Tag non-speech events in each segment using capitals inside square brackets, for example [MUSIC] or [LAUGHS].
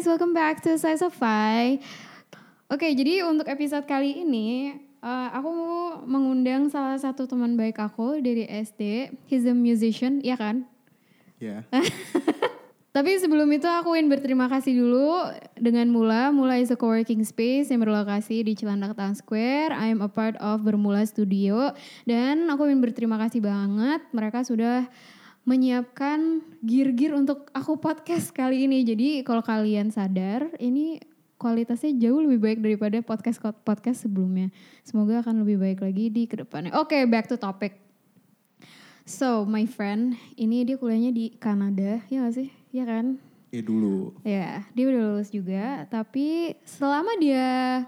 guys, welcome back to Sci-Fi. Oke, jadi untuk episode kali ini uh, aku mengundang salah satu teman baik aku dari SD. He's a musician, ya kan? Ya. [LAUGHS] Tapi sebelum itu aku ingin berterima kasih dulu dengan Mula. Mula is a co-working space yang berlokasi di Cilandak Town Square. I am a part of Bermula Studio. Dan aku ingin berterima kasih banget. Mereka sudah menyiapkan gear-gear untuk aku podcast kali ini. Jadi kalau kalian sadar, ini kualitasnya jauh lebih baik daripada podcast podcast sebelumnya. Semoga akan lebih baik lagi di ke depannya. Oke, okay, back to topic. So, my friend, ini dia kuliahnya di Kanada, ya gak sih? Ya kan? Iya dulu. Ya, dia udah lulus juga. Tapi selama dia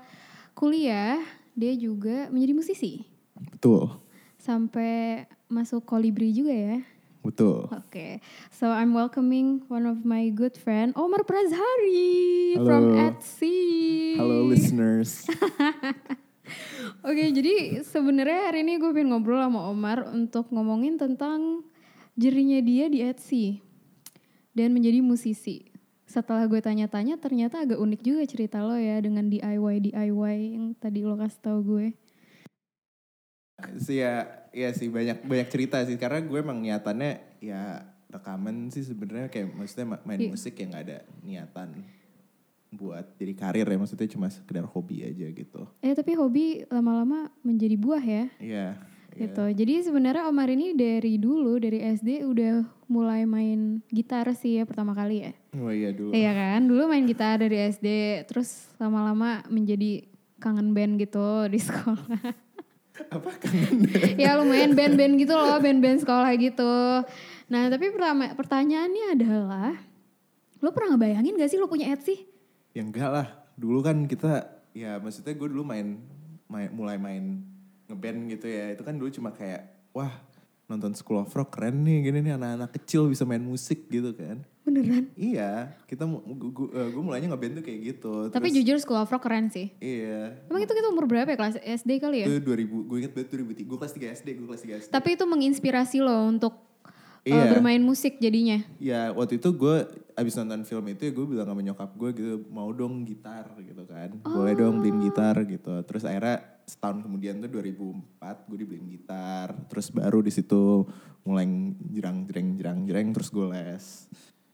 kuliah, dia juga menjadi musisi. Betul. Sampai masuk kolibri juga ya. Betul. Oke, okay. so I'm welcoming one of my good friend Omar Prazhari Halo. from Etsy. Halo listeners. [LAUGHS] Oke, okay, jadi sebenarnya hari ini gue pengen ngobrol sama Omar untuk ngomongin tentang jerinya dia di Etsy dan menjadi musisi. Setelah gue tanya-tanya ternyata agak unik juga cerita lo ya dengan DIY DIY yang tadi lo kasih tau gue. sih ya, ya sih banyak banyak cerita sih karena gue emang niatannya ya rekaman sih sebenarnya kayak maksudnya main yeah. musik yang gak ada niatan buat jadi karir ya maksudnya cuma sekedar hobi aja gitu. Eh tapi hobi lama-lama menjadi buah ya? Iya. Yeah, gitu. Yeah. Jadi sebenarnya Omar ini dari dulu dari SD udah mulai main gitar sih ya pertama kali ya. Oh iya dulu. Iya kan, dulu main gitar dari SD, terus lama-lama menjadi kangen band gitu di sekolah. [LAUGHS] Apa kangen [LAUGHS] ya lumayan band-band gitu loh, band-band sekolah gitu. Nah tapi pertama pertanyaannya adalah, lo pernah ngebayangin gak sih lo punya Etsy? Ya enggak lah, dulu kan kita, ya maksudnya gue dulu main, main mulai main ngeband gitu ya, itu kan dulu cuma kayak, wah nonton School of Rock keren nih gini nih anak-anak kecil bisa main musik gitu kan. Beneran? Iya, kita gue gue mulainya ngeband tuh kayak gitu. Tapi Terus, jujur School of Rock keren sih. Iya. Emang itu kita umur berapa ya kelas SD kali ya? Itu 2000, gue inget banget 2003, gue kelas 3 SD, gue kelas 3 SD. Tapi itu menginspirasi lo untuk iya. uh, bermain musik jadinya? Iya, waktu itu gue abis nonton film itu ya gue bilang sama nyokap gue gitu, mau dong gitar gitu kan. Oh. Boleh dong beliin gitar gitu. Terus akhirnya setahun kemudian tuh 2004 gue dibeliin gitar terus baru di situ mulai jerang jereng jerang jereng terus gue les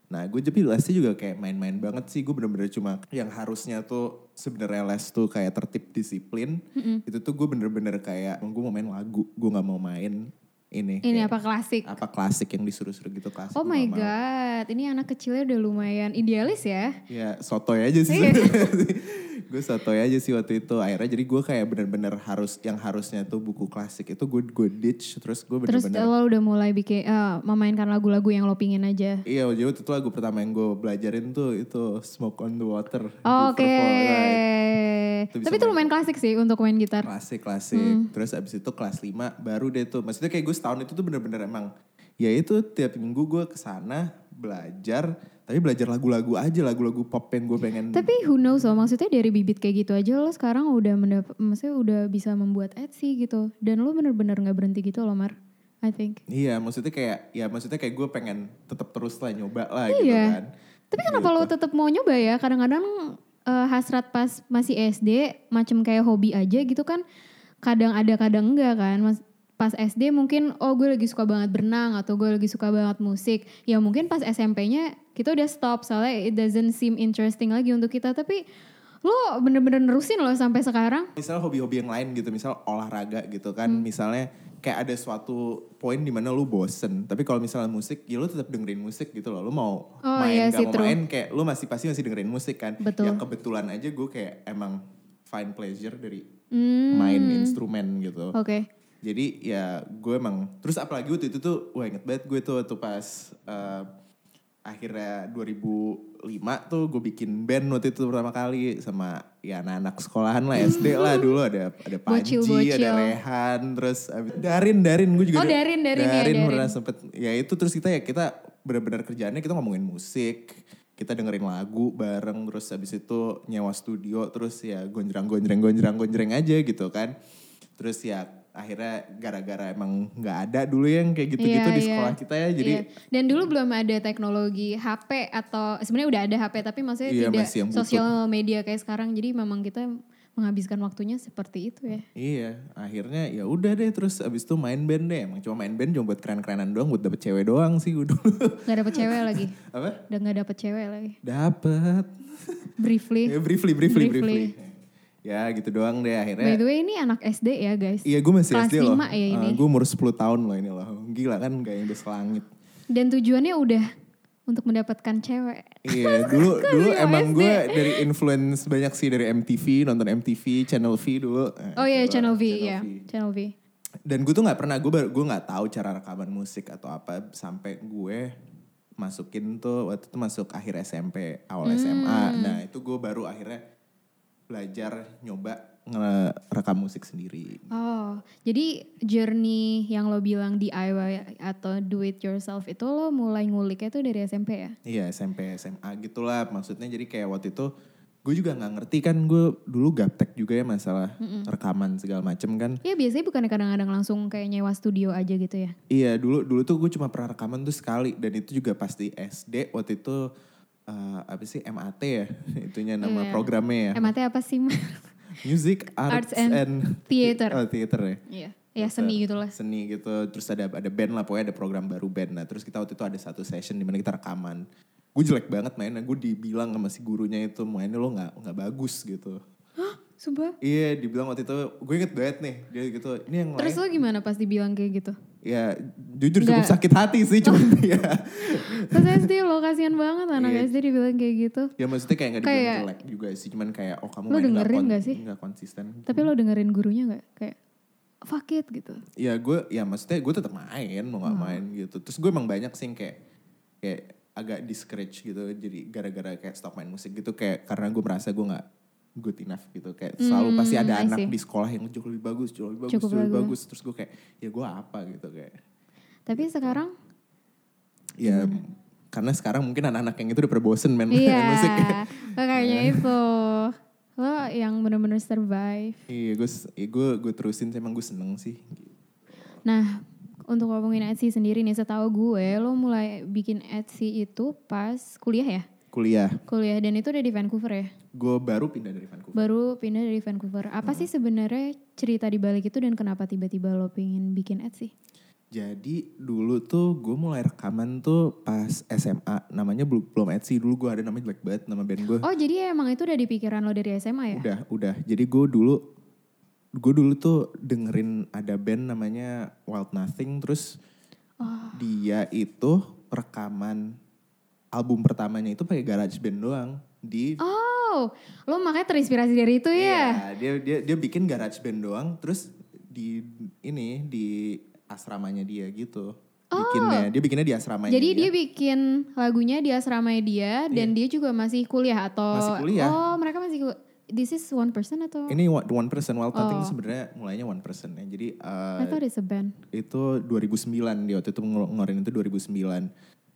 nah gue jadi lesnya juga kayak main-main banget sih gue bener-bener cuma yang harusnya tuh sebenarnya les tuh kayak tertib disiplin mm -hmm. itu tuh gue bener-bener kayak gue mau main lagu gue nggak mau main ini. Ini apa klasik? Apa klasik yang disuruh-suruh gitu klasik. Oh my god, ini anak kecilnya udah lumayan idealis ya? Ya sotoy aja sih. [LAUGHS] gue sotoy aja sih waktu itu. Akhirnya jadi gue kayak bener-bener harus yang harusnya tuh buku klasik itu gue gue ditch terus gue bener-bener. Terus lo udah mulai bikin uh, memainkan lagu-lagu yang lo pingin aja. Iya, jadi waktu itu lagu pertama yang gue belajarin tuh itu Smoke on the Water. Oh, Oke. Okay. Tapi itu lumayan klasik sih untuk main gitar. Klasik klasik. Hmm. Terus abis itu kelas 5 baru deh tuh. Maksudnya kayak gue setahun itu tuh bener-bener emang ya itu tiap minggu gue ke sana belajar tapi belajar lagu-lagu aja lagu-lagu pop yang gue pengen. Tapi who knows loh maksudnya dari bibit kayak gitu aja lo sekarang udah mendapat maksudnya udah bisa membuat Etsy gitu. Dan lo bener-bener nggak berhenti gitu loh Mar I think. Iya maksudnya kayak ya maksudnya kayak gue pengen tetap terus lah nyoba lah gitu iya. gitu kan. Tapi kenapa gitu. lo tetap mau nyoba ya? Kadang-kadang uh, hasrat pas masih SD macam kayak hobi aja gitu kan kadang ada kadang enggak kan. Mas, pas SD mungkin oh gue lagi suka banget berenang atau gue lagi suka banget musik. Ya mungkin pas SMP-nya kita udah stop. Soalnya it doesn't seem interesting lagi untuk kita. Tapi lo bener-bener nerusin loh sampai sekarang. Misalnya hobi-hobi yang lain gitu misal olahraga gitu kan. Hmm. misalnya kayak ada suatu poin di mana lo bosen. Tapi kalau misalnya musik ya lo tetap dengerin musik gitu loh. Lo mau oh, main iya gak mau main kayak lo masih pasti masih dengerin musik kan. Betul. ya kebetulan aja gue kayak emang find pleasure dari hmm. main instrumen gitu. Oke. Okay jadi ya gue emang terus apalagi waktu itu tuh wah inget banget gue tuh tuh pas uh, akhirnya 2005 tuh gue bikin band waktu itu pertama kali sama ya anak-anak sekolahan lah SD lah [LAUGHS] dulu ada ada Panji, bocil, bocil. ada Rehan, terus Darin Darin gue juga Oh Darin Darin, Darin, ya, Darin. pernah sempet ya itu terus kita ya kita benar-benar kerjaannya kita ngomongin musik kita dengerin lagu bareng terus habis itu nyewa studio terus ya gonjreng gonjreng gonjreng gonjreng aja gitu kan terus ya akhirnya gara-gara emang nggak ada dulu yang kayak gitu-gitu Iya, di iya. sekolah kita ya jadi Iya. Dan dulu belum ada teknologi HP atau sebenarnya udah ada HP tapi maksudnya Iya, tidak sosial media kayak sekarang. Jadi memang kita menghabiskan waktunya seperti itu ya. Iya, akhirnya ya udah deh terus abis itu main band deh. Emang cuma main band cuma buat keren-kerenan doang, buat dapet cewek doang sih gue [LAUGHS] dulu. Gak dapet cewek lagi. Apa? Udah gak dapet cewek lagi. Dapet. Briefly. [LAUGHS] Ya, briefly, briefly, Briefly. briefly. Ya gitu doang deh By akhirnya. the way ini anak SD ya guys. Iya gue masih Kelas SD loh. lima ya ini. gue umur 10 tahun loh ini loh. Gila kan gak yang udah selangit. Dan tujuannya udah untuk mendapatkan cewek. Iya [LAUGHS] dulu dulu emang gue dari influence banyak sih dari MTV nonton MTV Channel V dulu. Eh, Oh iya gitu, Channel V ya. Channel V. Dan gue tuh nggak pernah gue gue nggak tahu cara rekaman musik atau apa sampai gue masukin tuh waktu itu masuk akhir SMP awal SMA. Nah itu gue baru akhirnya belajar nyoba ngerekam musik sendiri. Oh, jadi journey yang lo bilang DIY atau do it yourself itu lo mulai nguliknya tuh dari SMP ya? Iya SMP SMA gitulah maksudnya jadi kayak waktu itu gue juga nggak ngerti kan gue dulu gaptek juga ya masalah rekaman segala macem kan. Iya biasanya bukan kadang-kadang langsung kayak nyewa studio aja gitu ya? Iya dulu dulu tuh gue cuma pernah rekaman tuh sekali dan itu juga pas di SD waktu itu eh, apa sih MAT ya? [LAUGHS] Itunya nama Iya. programnya ya. MAT apa sih? [LAUGHS] Music Arts, Arts and and, Theater. oh theater ya? Iya, ya seni gitu lah. seni gitu. Terus ada ada band lah pokoknya ada program baru band. Nah terus kita waktu itu ada satu session di mana kita rekaman. Gue jelek banget mainnya. Gue dibilang sama si gurunya itu mainnya lo nggak nggak bagus gitu Sumpah. iya dibilang waktu itu gue inget banget nih dia gitu ini yang Terus lain lo gimana pas dibilang kayak gitu? ya jujur cukup Nggak. sakit hati sih cuman [LAUGHS] ya Pas SD lo kasihan banget anak Iya. SD dibilang kayak gitu. ya maksudnya kayak nggak dibilang Kayak- jelek juga sih cuman kayak oh kamu Lo main dengerin kon- nggak sih? nggak konsisten Tapi lo dengerin gurunya gak? Kayak fuck it gitu. ya gue ya maksudnya gue tetap main mau nggak Hmm. main gitu terus gue emang banyak sih kayak kayak agak discourage gitu jadi gara-gara kayak stop main musik gitu kayak karena gue merasa gue nggak good enough gitu kayak selalu pasti ada Hmm, I anak see. di sekolah yang jauh lebih bagus jauh lebih bagus Cukup jauh lebih bagus. bagus terus gue kayak ya gue apa gitu kayak Tapi sekarang ya karena sekarang mungkin anak-anak yang itu udah pada bosen main [LAUGHS] iya, musik makanya itu. Lo yang bener-bener survive. iya gue gue gue terusin emang gue seneng sih Nah, untuk ngomongin Etsy sendiri nih, setahu gue lo mulai bikin Etsy itu pas kuliah ya? Kuliah Kuliah dan itu udah di Vancouver ya? gue baru pindah dari Vancouver Baru pindah dari Vancouver. Apa sih sebenarnya cerita di balik itu dan kenapa tiba-tiba lo pengen bikin Etsy? Jadi dulu tuh gue mulai rekaman tuh pas SMA. Namanya belum belum Etsy dulu gue ada namanya jelek banget nama band gue. Oh jadi emang itu udah di pikiran lo dari SMA ya? Udah udah. Jadi gue dulu gue dulu tuh dengerin ada band namanya Wild Nothing terus Oh. dia itu rekaman album pertamanya itu pakai garage band doang di Oh, lo makanya terinspirasi dari itu ya? Iya, dia dia dia bikin garage band doang terus di ini di asramanya dia gitu. Bikinnya, dia bikinnya di asramanya Oh. Jadi dia bikin lagunya di asrama dia dan dia juga masih kuliah atau Iya. Masih kuliah. Oh, mereka masih ku- This is one person atau Ini one person Nothing Oh. sebenarnya mulainya one person ya. Jadi uh, I thought it's a band. itu 2009 dia waktu itu ngel- ngeluarin itu 2009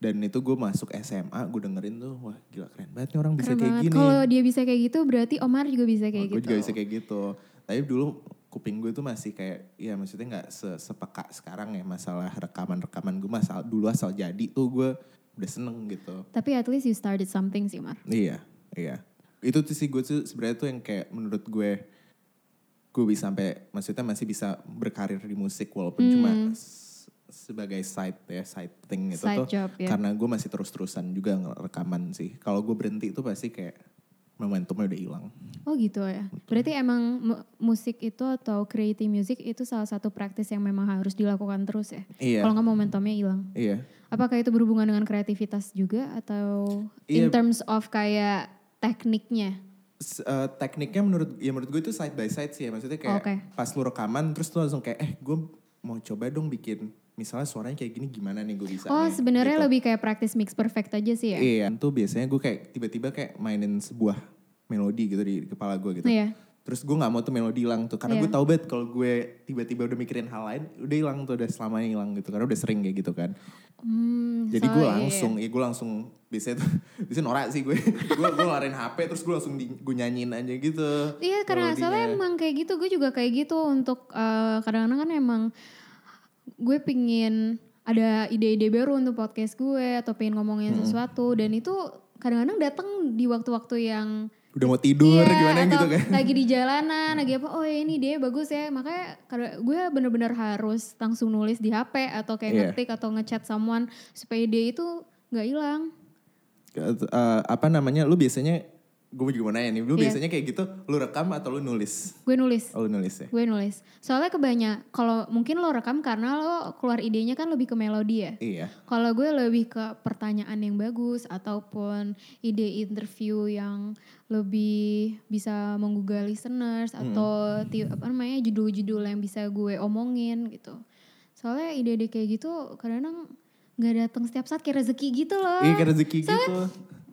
dan itu gue masuk SMA gue dengerin tuh wah gila keren banget nih orang bisa Keren kayak banget. gini. Kalau dia bisa kayak gitu berarti Omar juga bisa kayak gue gitu. juga bisa kayak gitu. Tapi dulu kuping gue tuh masih kayak ya maksudnya nggak se sepeka sekarang ya masalah rekaman-rekaman gue masal dulu asal jadi tuh gue udah seneng gitu. Tapi at least you started something sih, Mar. Iya, iya. Itu tuh sih gue tuh sebenarnya tuh yang kayak menurut gue gue bisa sampai maksudnya masih bisa berkarir di musik walaupun cuma s- sebagai side ya side thing itu. Side tuh job, ya. karena gue masih terus-terusan juga rekaman sih. Kalau gue berhenti itu pasti kayak momentumnya udah hilang. Oh gitu ya. Berarti emang mu- musik itu atau creating music itu salah satu praktis yang memang harus dilakukan terus ya. Iya. Kalau nggak momentumnya hilang. Iya. Apakah itu berhubungan dengan kreativitas juga atau in Iya. terms of kayak tekniknya? Eh, tekniknya menurut ya menurut gue itu side by side sih ya maksudnya kayak Oke. pas lu rekaman terus lu langsung kayak eh gue mau coba dong bikin misalnya suaranya kayak gini gimana nih gue bisa Oh sebenarnya gitu. lebih kayak praktis mix perfect aja sih ya. Iya, tuh biasanya gue kayak tiba-tiba kayak mainin sebuah melodi gitu di kepala gue gitu. Iya. terus gue nggak mau tuh melodi hilang tuh karena Iya. gue tau banget kalau gue tiba-tiba udah mikirin hal lain udah hilang tuh udah selamanya hilang gitu karena udah sering kayak gitu kan Hmm, jadi so, gue langsung iya gue langsung biasanya tuh [LAUGHS] biasanya norak sih gue [LAUGHS] gue gue ngeluarin hp terus gue langsung di, gue nyanyiin aja gitu Iya karena soalnya emang kayak gitu gue juga kayak gitu untuk eh, kadang-kadang kan emang gue pingin ada ide-ide baru untuk podcast gue atau pengen ngomongin sesuatu. Dan itu kadang-kadang datang di waktu-waktu yang udah mau tidur Iya, gimana atau gitu kan? lagi di jalanan lagi apa oh ini dia bagus ya. Makanya gue bener-bener harus langsung nulis di HP atau kayak Iya. ngetik atau ngechat someone supaya ide itu nggak hilang. Eh, apa namanya lu biasanya gue juga mau nanya nih lu Iya. biasanya kayak gitu lu rekam atau lu nulis? Gue nulis. Oh lu nulis ya? Gue nulis. Soalnya kebanyak kalau mungkin lo rekam karena lo keluar idenya kan lebih ke melodi ya? Iya. Kalau gue lebih ke pertanyaan yang bagus ataupun ide interview yang lebih bisa menggugah listeners atau ti- apa namanya judul-judul yang bisa gue omongin gitu. Soalnya ide-ide kayak gitu kadang-kadang nggak datang setiap saat kayak rezeki gitu loh. iya kayak rezeki gitu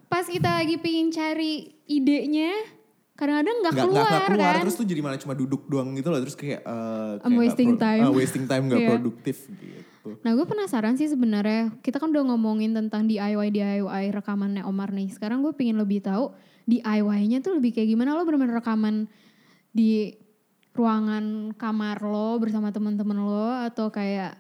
Pas kita lagi pengen cari idenya kadang-kadang nggak keluar, nggak keluar kan. terus tuh jadi malah cuma duduk doang gitu loh terus kayak eh, kayak I'm wasting pro- time. ah, wasting time nggak [LAUGHS] Iya. produktif gitu Nah gue penasaran sih sebenarnya kita kan udah ngomongin tentang DIY DIY rekamannya Omar nih. Sekarang gue pengen lebih tahu DIY-nya tuh lebih kayak gimana lo bener-bener rekaman di ruangan kamar lo bersama teman-teman lo atau kayak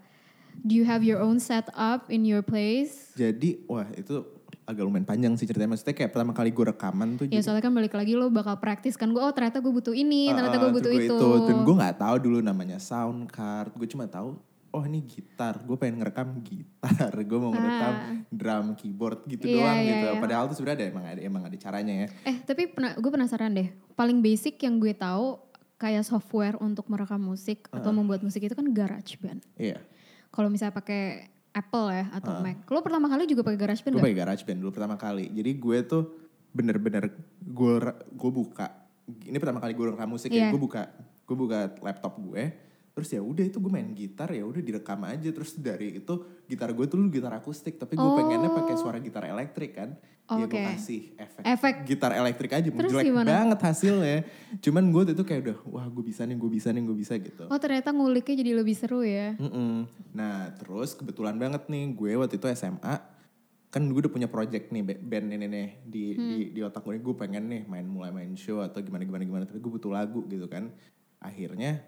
do you have your own setup in your place? jadi wah itu agak lumayan panjang sih ceritanya maksudnya kayak pertama kali gue rekaman tuh Ya jadi- soalnya kan balik lagi lo bakal praktis kan gue oh ternyata gue butuh ini, ternyata Ah, gue ah, butuh itu. gua dan gue nggak tahu dulu namanya sound card gue cuma tahu oh ini gitar gue pengen ngerekam gitar [LAUGHS] gue mau ngerekam drum keyboard gitu Ah. Iya, doang iya, gitu iya. padahal tuh sebenarnya ada emang ada emang ada caranya ya Eh tapi gue penasaran deh. Paling basic yang gue tahu kayak software untuk merekam musik atau membuat musik itu kan GarageBand. iya Kalau misalnya pakai Apple ya atau Mac. Lo pertama kali juga pakai GarageBand gue pakai GarageBand dulu pertama kali. Jadi gue tuh bener-bener gue gue buka. Ini pertama kali gue rekam musik Iya. ya gue buka gue buka laptop gue. Terus ya udah itu gue main gitar ya udah direkam aja. Terus dari itu gitar gue tuh dulu gitar akustik tapi gue pengennya pakai suara gitar elektrik kan ya Oh. gue Oke. kasih efek, Efek. gitar elektrik aja Terus jelek gimana? banget hasilnya cuman gue tuh kayak udah wah gue bisa nih gue bisa nih gue bisa gitu Oh ternyata nguliknya jadi lebih seru ya. Mm-mm. Nah terus kebetulan banget nih gue waktu itu SMA kan gue udah punya project nih ba- band ini nih di di di otak gue nih gue pengen nih main mulai main show atau gimana gimana gimana tapi gue butuh lagu gitu kan akhirnya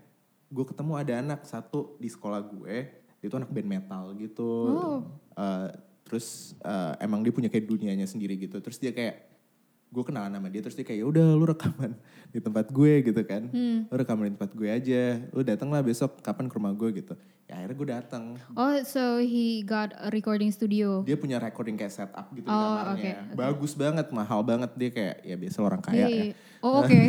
gue ketemu ada anak satu di sekolah gue dia tuh anak band metal gitu Eh, terus eh, emang dia punya kayak dunianya sendiri gitu. Terus dia kayak gue kenalan sama dia terus dia kayak ya udah lu rekaman di tempat gue gitu kan. Lu rekaman di tempat gue aja lu datang lah besok kapan ke rumah gue gitu. Ya akhirnya gue datang. Oh so he got a recording studio. dia punya recording kayak setup gitu di Oh, kamarnya. oke, oke. bagus banget mahal banget. Dia kayak ya biasa orang kaya ya. Di- Oh oke.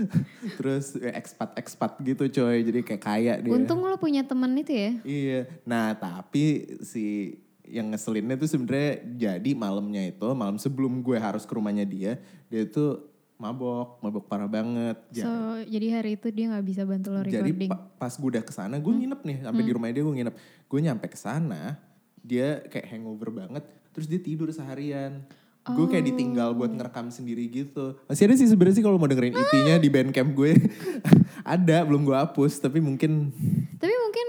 [LAUGHS] terus ya, expat expat gitu coy. Jadi kayak kaya dia. Untung lo punya temen itu ya. Iya. Nah, tapi si yang ngeselinnya tuh sebenarnya jadi malamnya itu, malam sebelum gue harus ke rumahnya dia, dia tuh mabok, mabok parah banget. Ja- So jadi hari itu dia nggak bisa bantu lo jadi recording. pa- pas gue udah ke sana, gue nginep nih, sampai di rumahnya dia gue nginep. Gue nyampe ke sana, dia kayak hangover banget, terus dia tidur seharian. Gue kayak ditinggal buat ngerekam sendiri gitu. Masih ada sih sebenarnya sih kalau mau dengerin EP-nya di bandcamp gue. [LAUGHS] ada, belum gue hapus, tapi mungkin Tapi mungkin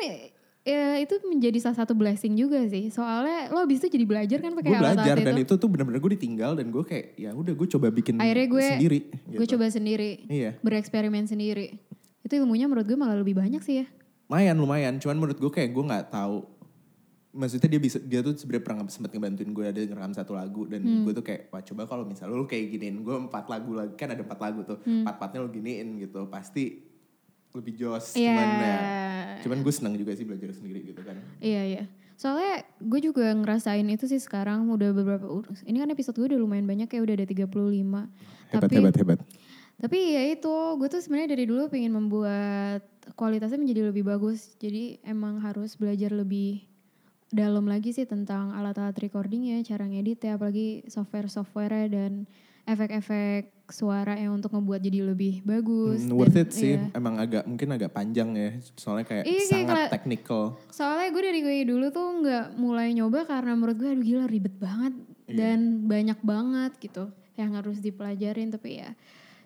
ya, itu menjadi salah satu blessing juga sih. Soalnya lo abis itu jadi belajar kan pakai gue belajar dan itu. itu tuh bener-bener gue ditinggal dan gue kayak ya udah gue coba bikin Akhirnya gue sendiri gue gitu. coba sendiri. Iya. Bereksperimen sendiri. Itu ilmunya menurut gue malah lebih banyak sih ya. lumayan lumayan cuman menurut gue kayak gue nggak tahu maksudnya dia bisa dia tuh sebenarnya pernah sempat ngebantuin gue ada ngerekam satu lagu dan Hmm. gue tuh kayak wah coba kalau misalnya lu kayak giniin gue empat lagu lagi kan ada empat lagu tuh Hmm. empat empatnya lu giniin gitu pasti lebih jos Iya. cuman ya cuman gue senang juga sih belajar sendiri gitu kan Iya iya. Soalnya gue juga ngerasain itu sih sekarang udah beberapa ini kan episode gue udah lumayan banyak ya udah ada 35. hebat tapi hebat hebat tapi ya itu gue tuh sebenarnya dari dulu pengen membuat kualitasnya menjadi lebih bagus. Jadi emang harus belajar lebih dalam lagi sih tentang alat-alat recording ya, cara ngedit ya, apalagi software-software dan efek-efek suara yang untuk ngebuat jadi lebih bagus. Hmm, worth dan- it sih iya. emang agak mungkin agak panjang ya soalnya kayak Iya, kayak sangat kela- technical Soalnya gue dari gue dulu tuh nggak mulai nyoba karena menurut gue aduh gila ribet banget dan banyak banget gitu yang harus dipelajarin tapi ya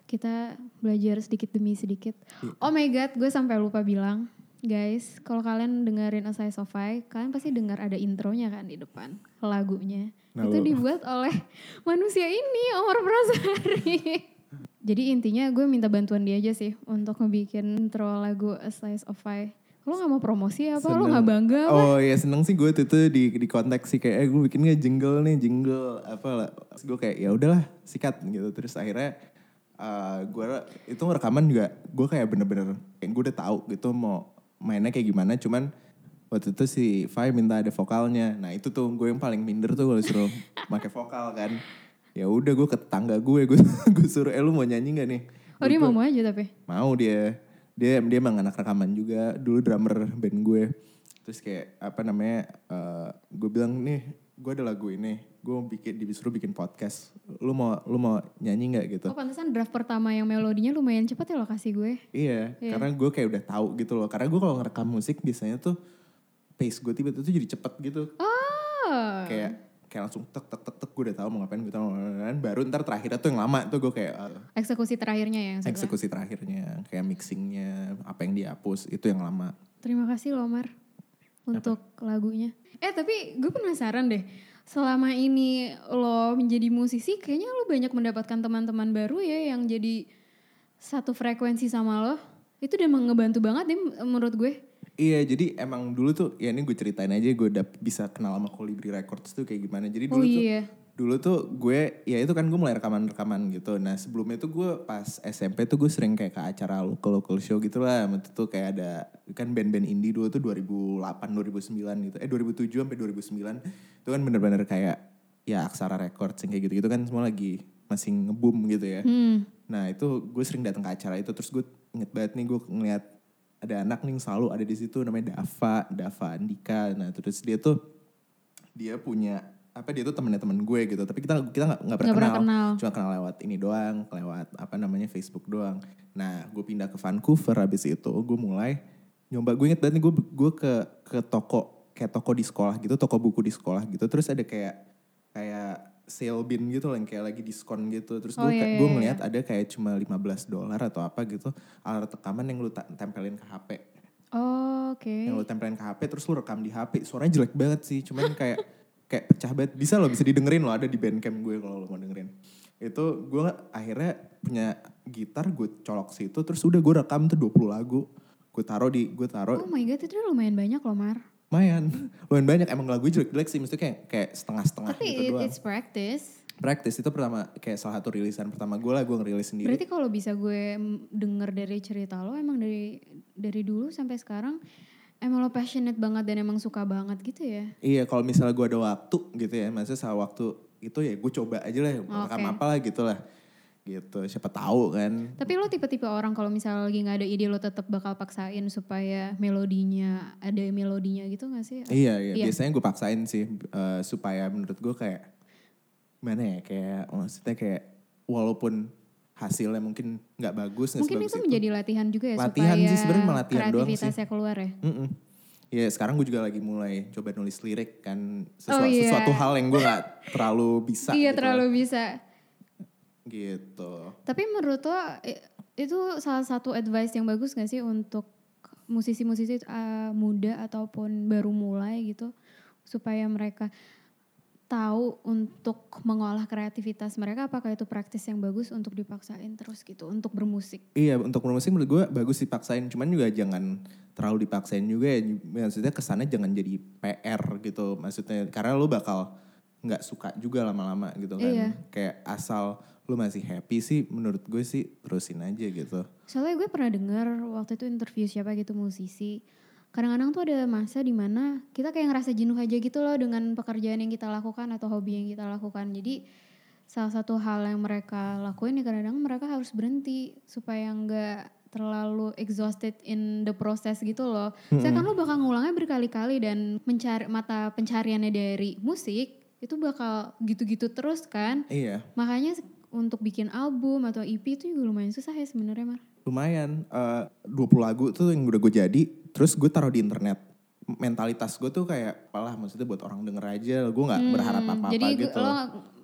kita belajar sedikit demi sedikit. Oh my god, gue sampai lupa bilang, guys, kalau kalian dengerin A Slice of Pie, kalian pasti dengar ada intronya kan di depan lagunya. Nah, itu lo- dibuat oleh [LAUGHS] manusia ini, Omar Prasari. [LAUGHS] Jadi intinya gue minta bantuan dia aja sih untuk ngebikin intro lagu A Slice of Pie. Lo gak mau promosi apa? Lo Seneng. gak bangga apa? Oh iya seneng sih gue tuh, tuh di di konteks sih kayak eh gue bikin nggak jingle nih jingle apa lah. Terus gue kayak ya udahlah sikat gitu. Terus akhirnya eh gue itu rekaman juga gue kayak bener-bener kayak gue udah tahu gitu mau mainnya kayak gimana. Cuman waktu itu si Fai minta ada vokalnya. Nah itu tuh gue yang paling minder tuh kalau suruh [LAUGHS] pakai vokal kan. Ya udah gue ke tetangga gue gue [LAUGHS] gue suruh eh lu mau nyanyi nggak nih? Oh dia mau aja tapi. mau dia dia dia emang anak rekaman juga dulu drummer band gue terus kayak apa namanya eh, gue bilang nih gue ada lagu ini gue mau bikin disuruh bikin podcast lu mau lu mau nyanyi nggak gitu Oh pantesan draft pertama yang melodinya lumayan cepet ya lo kasih gue. iya karena gue kayak udah tahu gitu loh karena gue kalau ngerekam musik biasanya tuh pace gue tiba-tiba tuh jadi cepet gitu Oh. kayak kayak langsung tek tek tek tek gue udah tahu mau ngapain gue tahu baru ntar terakhirnya tuh yang lama tuh gue kayak ah, Eksekusi terakhirnya ya yang eksekusi terakhirnya kayak mixingnya apa yang dihapus itu yang lama Terima kasih loh Mar untuk lagunya. Eh tapi gue penasaran deh. Selama ini lo menjadi musisi kayaknya lo banyak mendapatkan teman-teman baru ya yang jadi satu frekuensi sama lo. Itu udah ngebantu banget deh menurut gue. Iya jadi emang dulu tuh ya ini gue ceritain aja gue udah bisa kenal sama Colibri Records tuh kayak gimana. Jadi Oh dulu tuh iya. dulu tuh gue ya itu kan gue mulai rekaman-rekaman gitu. Nah sebelumnya tuh gue pas SMP tuh gue sering kayak ke acara local local show gitu lah. Itu kayak ada kan band-band indie dulu tuh 2008 2009 gitu. Eh 2007 sampai 2009 itu kan bener-bener kayak ya Aksara Records yang kayak gitu-gitu kan semua lagi masih ngebum gitu ya. Hmm. Nah itu gue sering datang ke acara itu terus gue inget banget nih gue ngeliat ada anak nih selalu ada di situ namanya Dava, Dava Andika. Nah terus dia tuh dia punya apa dia tuh temennya temen gue gitu tapi kita kita nggak nggak pernah, Nggak pernah kenal. kenal. cuma kenal lewat ini doang lewat apa namanya Facebook doang nah gue pindah ke Vancouver habis itu gue mulai nyoba gue inget banget nih gue gue ke ke toko kayak toko di sekolah gitu toko buku di sekolah gitu terus ada kayak sale bin gitu loh yang kayak lagi diskon gitu. Terus gue Oh, iya, gue iya, ngeliat ada kayak cuma 15 dolar atau apa gitu alat rekaman yang lu tempelin ke HP Oh, Oke. yang lu tempelin ke HP terus lu rekam di HP suaranya jelek banget sih cuman kayak kayak pecah banget. Bisa loh bisa didengerin loh ada di bandcamp gue kalau lo mau dengerin. Itu gue akhirnya punya gitar gue colok situ terus udah gue rekam tuh 20 lagu. Gue taruh di gue taruh Oh my god itu lumayan banyak loh Mar. Lumayan. Lumayan banyak. Emang lagu jelek-jelek sih. Maksudnya kayak kayak setengah-setengah Tapi gitu it- doang. it's practice. practice. Itu pertama kayak salah satu rilisan pertama gue lah. Gue ngerilis sendiri. Berarti kalau bisa gue denger dari cerita lo emang dari dari dulu sampai sekarang emang lo passionate banget dan emang suka banget gitu ya? Iya kalau misalnya gue ada waktu gitu ya, maksudnya saat waktu itu ya gue coba aja lah, rekam Oke. apa lah gitu lah. Gitu, siapa tahu kan. Tapi lo tipe-tipe orang kalau misalnya lagi nggak ada ide lo tetap bakal paksain supaya melodinya ada melodinya gitu gak sih? Iya, iya, Iya. biasanya gue paksain sih eh, supaya menurut gue kayak mana ya, kayak maksudnya kayak walaupun hasilnya mungkin nggak bagus, Mungkin sebagus itu menjadi latihan juga ya Latihan supaya sih, sebenarnya latihan doang sih. kreativitasnya keluar ya. Mm-mm. Ya sekarang gue juga lagi mulai coba nulis lirik kan sesuatu, Oh, iya. sesuatu hal yang gue nggak terlalu bisa. iya gitu terlalu bisa. Gitu. Tapi menurut lo itu salah satu advice yang bagus gak sih untuk musisi-musisi uh, muda ataupun baru mulai gitu supaya mereka tahu untuk mengolah kreativitas mereka apakah itu praktis yang bagus untuk dipaksain terus gitu untuk bermusik. Iya untuk bermusik menurut gue bagus dipaksain cuman juga jangan terlalu dipaksain juga ya maksudnya kesannya jangan jadi PR gitu maksudnya karena lu bakal nggak suka juga lama-lama gitu kan Iya. kayak asal lu masih happy sih menurut gue sih terusin aja gitu Soalnya gue pernah dengar waktu itu interview siapa gitu musisi. Kadang-kadang tuh ada masa di mana kita kayak ngerasa jenuh aja gitu loh dengan pekerjaan yang kita lakukan atau hobi yang kita lakukan. Jadi salah satu hal yang mereka lakuin ya kadang-kadang mereka harus berhenti supaya nggak terlalu exhausted in the process gitu loh. Saya kan lo bakal ngulangnya berkali-kali dan mencari mata pencariannya dari musik itu bakal gitu-gitu terus kan. iya Makanya untuk bikin album atau EP itu juga lumayan susah ya sebenarnya Mar. lumayan eh 20 lagu tuh yang udah gue jadi terus gue taruh di internet mentalitas gue tuh kayak apalah maksudnya buat orang denger aja gue nggak berharap apa-apa Hmm, Jadi gitu lo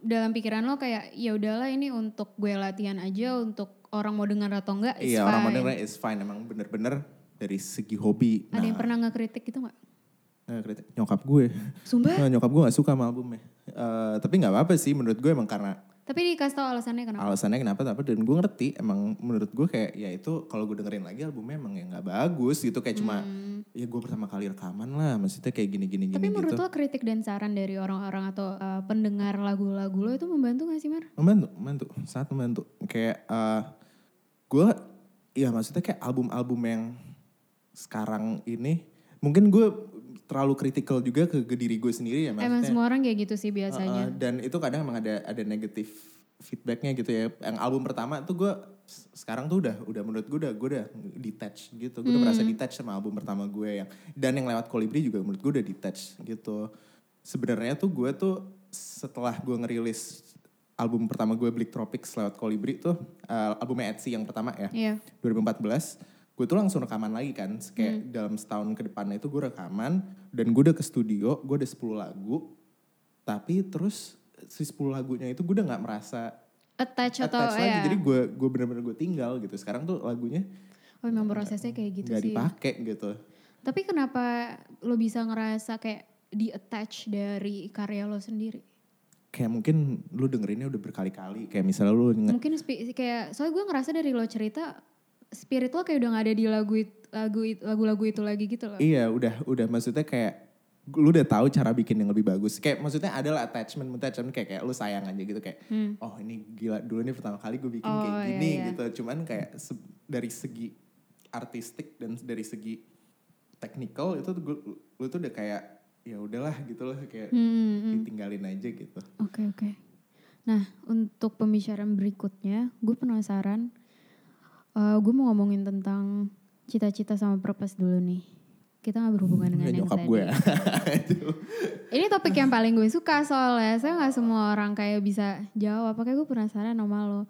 dalam pikiran lo kayak ya udahlah ini untuk gue latihan aja untuk orang mau dengar atau enggak Iya orang fine. modern is fine emang bener-bener dari segi hobi. Ada yang Nah, pernah ngekritik gitu nggak? eh, kritik- nyokap gue. Sumpah? Nah, nyokap gue gak suka sama albumnya. Eh, tapi nggak apa-apa sih menurut gue emang karena Tapi dikasih tau alasannya kenapa? alasannya kenapa tapi dan gue ngerti emang menurut gue kayak ya itu kalau gue dengerin lagi albumnya emang ya nggak bagus gitu kayak cuma ya gue pertama kali rekaman lah maksudnya kayak gini gini Hmm. Tapi gini menurut gitu lo kritik dan saran dari orang-orang atau uh, pendengar lagu-lagu lo itu membantu gak sih Mar? membantu membantu sangat membantu kayak eh gue ya maksudnya kayak album-album yang sekarang ini mungkin gue terlalu kritikal juga ke, ke diri gue sendiri ya Emang maksudnya semua orang kayak gitu sih biasanya. Uh, dan itu kadang emang ada ada negatif feedbacknya gitu ya. Yang album pertama tuh gue sekarang tuh udah udah menurut gue udah gue udah detach gitu. Gue udah Hmm. merasa detach sama album pertama gue yang dan yang lewat Kolibri juga menurut gue udah detach gitu. Sebenarnya tuh gue tuh setelah gue ngerilis album pertama gue Bleak Tropics lewat Kolibri tuh uh, albumnya Etsy yang pertama ya Iya. 2014 gue tuh langsung rekaman lagi kan kayak dalam setahun ke depannya itu gue rekaman dan gue udah ke studio gue ada 10 lagu tapi terus si 10 lagunya itu gue udah nggak merasa Attach atau attach lagi ya. jadi gue gue bener-bener gue tinggal gitu sekarang tuh lagunya Oh memang prosesnya kayak gitu nggak sih. dipakai gitu Tapi kenapa lo bisa ngerasa kayak di-attach dari karya lo sendiri? kayak mungkin lu dengerinnya udah berkali-kali kayak misalnya lu Mungkin kayak soalnya gue ngerasa dari lo cerita spirit lo kayak udah gak ada di lagu it- lagu lagu-lagu itu lagi gitu loh. Iya udah udah maksudnya kayak lu udah tahu cara bikin yang lebih bagus. Kayak maksudnya adalah attachment attachment kayak kayak lu sayang aja gitu kayak oh ini gila dulu nih pertama kali gue bikin Hmm. Oh, kayak gini iya. gitu. Cuman kayak se- dari segi artistik dan dari segi technical itu tuh gua- lu tuh udah kayak ya udahlah gitu loh kayak Hmm, ditinggalin aja gitu. Oke oke. Nah untuk pembicaraan berikutnya, gue penasaran. Gue mau ngomongin tentang cita-cita sama purpose dulu nih. Kita nggak berhubungan dengan yang tadi. gue ya. [LAUGHS] Ini topik yang paling gue suka soalnya saya nggak semua orang kayak bisa jawab. Makanya gue penasaran sama lo.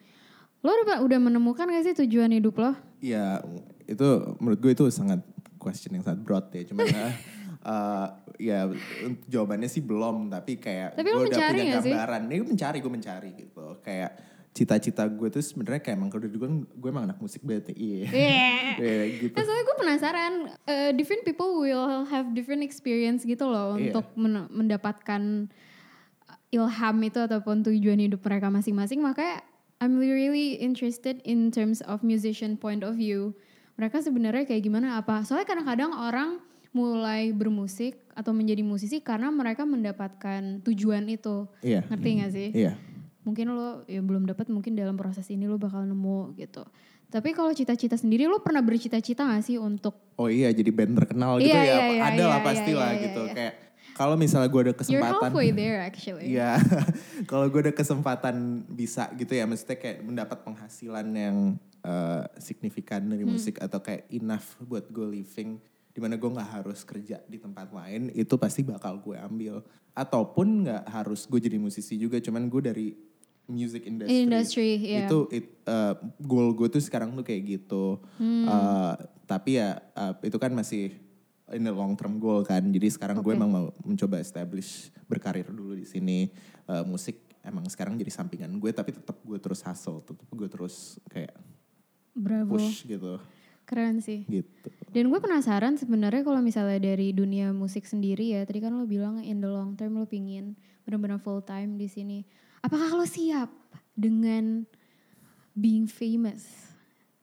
Lo udah, udah menemukan gak sih tujuan hidup lo? Iya, itu menurut gue itu sangat question yang sangat broad ya. Cuman [LAUGHS] eh, eh, ya jawabannya sih belum, tapi kayak Tapi gue udah punya sih? gambaran. Nih gue mencari, gue mencari gitu. Kayak cita-cita gue tuh sebenarnya kayak emang kalau dulu kan gue emang anak musik banget. Iya. Iya, [LAUGHS] gitu. Nah, soalnya gue penasaran, eh, different people will have different experience gitu loh Iya. untuk men- mendapatkan ilham itu ataupun tujuan hidup mereka masing-masing. Makanya I'm really interested in terms of musician point of view. Mereka sebenarnya kayak gimana apa? Soalnya kadang-kadang orang mulai bermusik atau menjadi musisi karena mereka mendapatkan tujuan itu. Iya. Ngerti gak sih? Iya. Mungkin lo ya belum dapat mungkin dalam proses ini lo bakal nemu gitu tapi kalau cita-cita sendiri lo pernah bercita-cita gak sih untuk Oh iya, jadi band terkenal gitu Iya, ya. iya, iya, ada lah iya, pasti lah iya, gitu. iya. Kayak kalau misalnya gue ada you're kesempatan. halfway there actually Iya, [LAUGHS] kalau gue ada kesempatan bisa gitu ya, maksudnya kayak mendapat penghasilan yang eh, signifikan dari Hmm. musik atau kayak enough buat gue living, di mana gue nggak harus kerja di tempat lain, itu pasti bakal gue ambil. Ataupun nggak harus gue jadi musisi juga, cuman gue dari music industry. Industry, iya. Itu it, eh, goal gue tuh sekarang tuh kayak gitu. Hmm. Eh, tapi ya eh, itu kan masih in the long term goal kan. Jadi sekarang gue Oke. emang mau mencoba establish berkarir dulu di sini. Eh, musik emang sekarang jadi sampingan gue tapi tetap gue terus hustle, tetap gue terus kayak bravo push gitu. keren sih Gitu. dan gue penasaran sebenarnya kalau misalnya dari dunia musik sendiri ya tadi kan lo bilang in the long term lo pingin benar-benar full time di sini apakah lo siap dengan being famous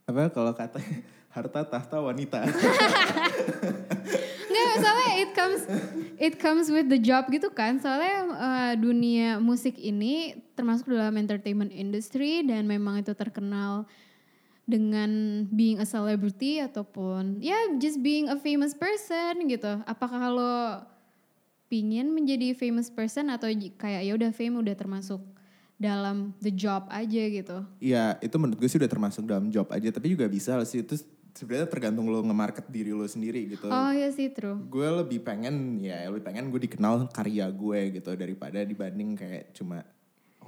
Apa kalau kata [LAUGHS] harta tahta wanita. [LAUGHS] Nggak, soalnya it comes it comes with the job gitu kan. Soalnya uh, dunia musik ini termasuk dalam entertainment industry dan memang itu terkenal dengan being a celebrity ataupun ya just being a famous person gitu. Apakah lo pingin menjadi famous person atau kayak ya udah fame udah termasuk dalam the job aja gitu. Iya, itu menurut gue sih udah termasuk dalam job aja, tapi juga bisa sih itu sebenarnya tergantung lo nge-market diri lo sendiri gitu. Oh ya sih true. gue lebih pengen ya lebih pengen gue dikenal karya gue gitu daripada dibanding kayak cuma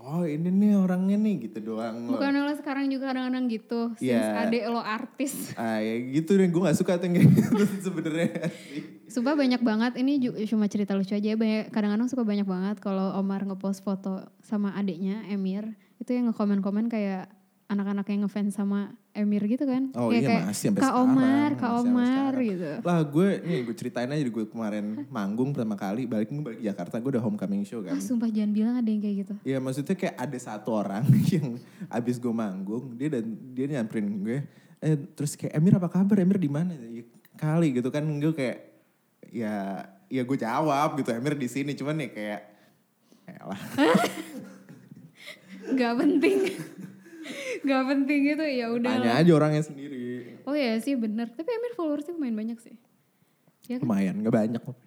oh ini nih orangnya nih gitu doang. Bukan lo sekarang juga kadang-kadang gitu. Since Iya. adek lo artis. [LAUGHS] ah ya gitu deh gue gak suka tuh kayak gitu sebenarnya sih. Sumpah banyak banget, ini cuma cerita lucu aja. Banyak, kadang-kadang suka banyak banget kalau Omar ngepost foto sama adiknya Emir. Itu yang nge-komen-komen kayak anak-anak yang ngefans sama Emir gitu kan. Oh Kayak- iya kayak, masih sampai Kak sekarang. Omar, Kak Omar gitu. Lah gue nih gue ceritain aja gue kemarin manggung pertama kali balik gue balik Jakarta gue udah homecoming show kan. Ah, sumpah jangan bilang ada yang kayak gitu. Iya maksudnya kayak ada satu orang [LAUGHS] yang abis gue manggung dia dan dia nyamperin gue eh terus kayak Emir apa kabar Emir di mana ya, kali gitu kan gue kayak ya ya gue jawab gitu Emir di sini cuman ya kayak elah [LAUGHS] Gak penting. [LAUGHS] Gak penting gitu ya udah. tanya aja orangnya sendiri Oh ya sih bener. Tapi Emir followersnya lumayan banyak sih. Ya kan? lumayan nggak banyak kok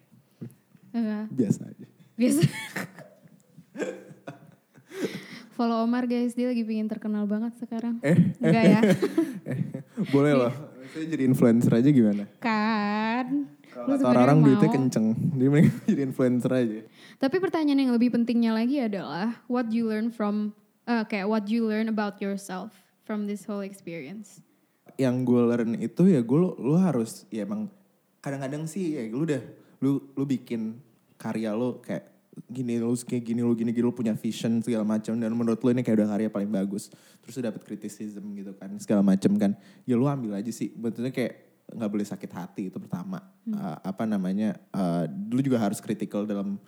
Enggak. biasa aja Biasa. [LAUGHS] Follow Omar guys, dia lagi pengen terkenal banget sekarang. eh Enggak ya? [LAUGHS] eh, boleh loh saya jadi influencer aja gimana kan. Kalau orang duitnya kenceng dia mending [LAUGHS] jadi influencer aja Tapi pertanyaan yang lebih pentingnya lagi adalah what you learn from kayak what you learn about yourself from this whole experience. yang gue learn itu ya gue lu, lu harus ya emang kadang-kadang sih ya lu udah lu lu bikin karya lu kayak gini lu kayak gini lu gini gini lu punya vision segala macam dan menurut lu ini kayak udah karya paling bagus. Terus lu dapet criticism gitu kan segala macam kan. Ya lu ambil aja sih betulnya kayak nggak boleh sakit hati itu pertama. Eh, apa namanya eh, lu juga harus critical dalam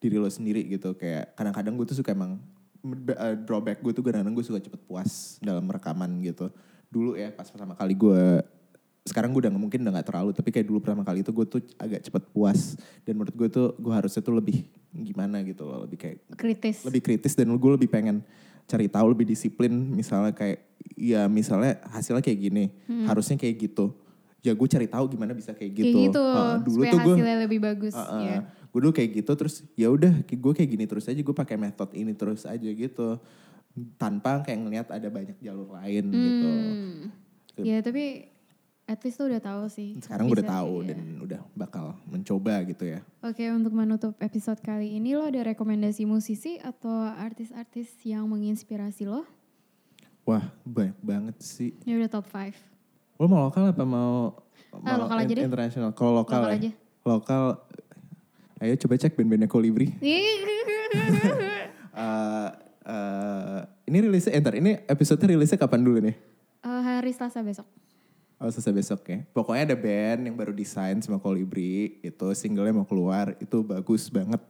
diri lo sendiri gitu. Kayak kadang-kadang gue tuh suka emang eh, drawback gue tuh kadang-kadang gue suka cepet puas dalam rekaman gitu dulu ya pas pertama kali gue sekarang gue udah nggak- mungkin udah gak terlalu tapi kayak dulu pertama kali itu gue tuh agak cepet puas dan menurut gue tuh gue harusnya tuh lebih gimana gitu loh lebih kayak Kritis. lebih kritis dan gue lebih pengen cari tahu lebih disiplin misalnya kayak ya misalnya hasilnya kayak gini harusnya kayak gitu ya gue cari tahu gimana bisa kayak gitu, Kayak gitu. Heeh, dulu supaya tuh gue hasilnya lebih bagus. Heeh. ya. Gue dulu kayak gitu terus ya udah gue kayak gini terus aja gue pakai metode ini terus aja gitu tanpa kayak ngelihat ada banyak jalur lain gitu Hmm. Ya tapi at least lo udah tahu sih. sekarang gue udah tahu iya. dan udah bakal mencoba gitu ya Oke untuk menutup episode kali ini lo ada rekomendasi musisi atau artis-artis yang menginspirasi lo? wah banyak banget sih Ya udah top 5. lo mau lokal apa mau Ah, mau lokal aja deh. internasional kalau lokal, Lokal ya aja. lokal ayo coba cek band-bandnya Kolibri [LAUGHS] Eh, eh, ini rilisnya entar ini episode rilisnya kapan dulu nih Eh, hari Selasa besok. Oh selesai besok ya. Pokoknya ada band yang baru desain sama Kolibri. Itu singlenya mau keluar. Itu bagus banget.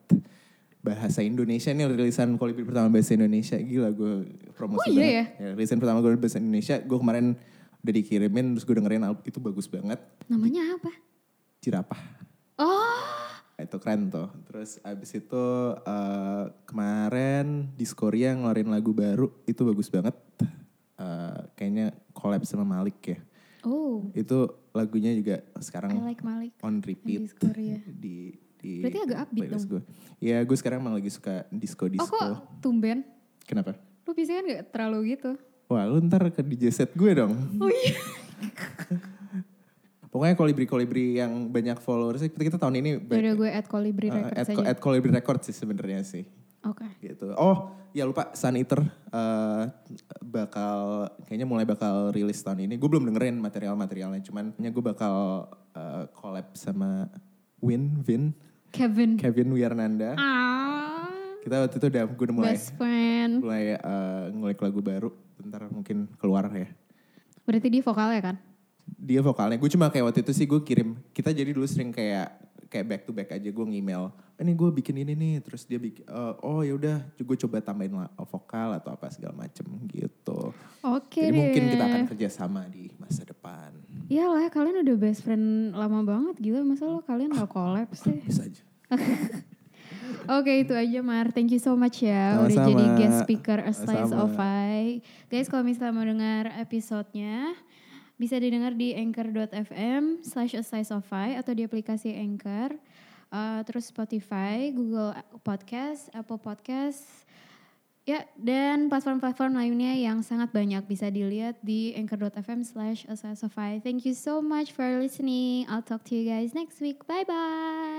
Bahasa Indonesia nih rilisan Kolibri pertama bahasa Indonesia. Gila gue promosi Oh, iya banget. Rilisan pertama gue bahasa Indonesia. Gue kemarin udah dikirimin terus gue dengerin album itu bagus banget. Namanya apa? Jirapah. Oh, Itu keren tuh. Terus abis itu eh, kemarin Diskoria ngeluarin lagu baru. Itu bagus banget. Eh, kayaknya collab sama Malik ya. oh, Itu lagunya juga sekarang I like Malik. on repeat di [LAUGHS] di Berarti agak upbeat dong. gue. Ya gue sekarang emang lagi suka disco Oh kok tumben? Kenapa? Lu biasanya kan gak terlalu gitu. Wah lu ntar ke DJ set gue dong. Oh iya. Pokoknya kolibri-kolibri yang banyak followers kita, kita tahun ini Yaudah gue add Colibri uh, Records at, aja. at kolibri record sih sebenarnya sih. Oke. Gitu. Oh ya lupa Sun Eater uh, bakal kayaknya mulai bakal rilis tahun ini. Gue belum dengerin material-materialnya cuman kayaknya gue bakal uh, collab sama Win Vin Kevin. Kevin Wiarnanda. Ah, Kita waktu itu udah gue udah mulai best friend. mulai eh, ngulik lagu baru. Bentar mungkin keluar ya. Berarti dia vokalnya kan? Dia vokalnya. Gue cuma kayak waktu itu sih gue kirim. Kita jadi dulu sering kayak kayak back to back aja gue ngemail. "Eh, Ini gue bikin ini nih. Terus dia bikin. eh, oh ya udah. Gue coba tambahin vokal atau apa segala macem gitu. Oke jadi deh. mungkin kita akan kerjasama di masa depan. Iyalah kalian udah best friend lama banget gila masa lo kalian gak collab sih. [LAUGHS] Bisa aja. [LAUGHS] Oke itu aja Mar, thank you so much ya udah Sama-sama. jadi guest speaker A Slice Sama-sama. of I. Guys kalau misalnya mau dengar episodenya bisa didengar di anchor.fm slash A Slice of I atau di aplikasi Anchor. Uh, terus Spotify, Google Podcast, Apple Podcast. Ya, dan platform-platform lainnya yang sangat banyak bisa dilihat di anchor.fm slash A Slice of I. Thank you so much for listening. I'll talk to you guys next week. Bye-bye.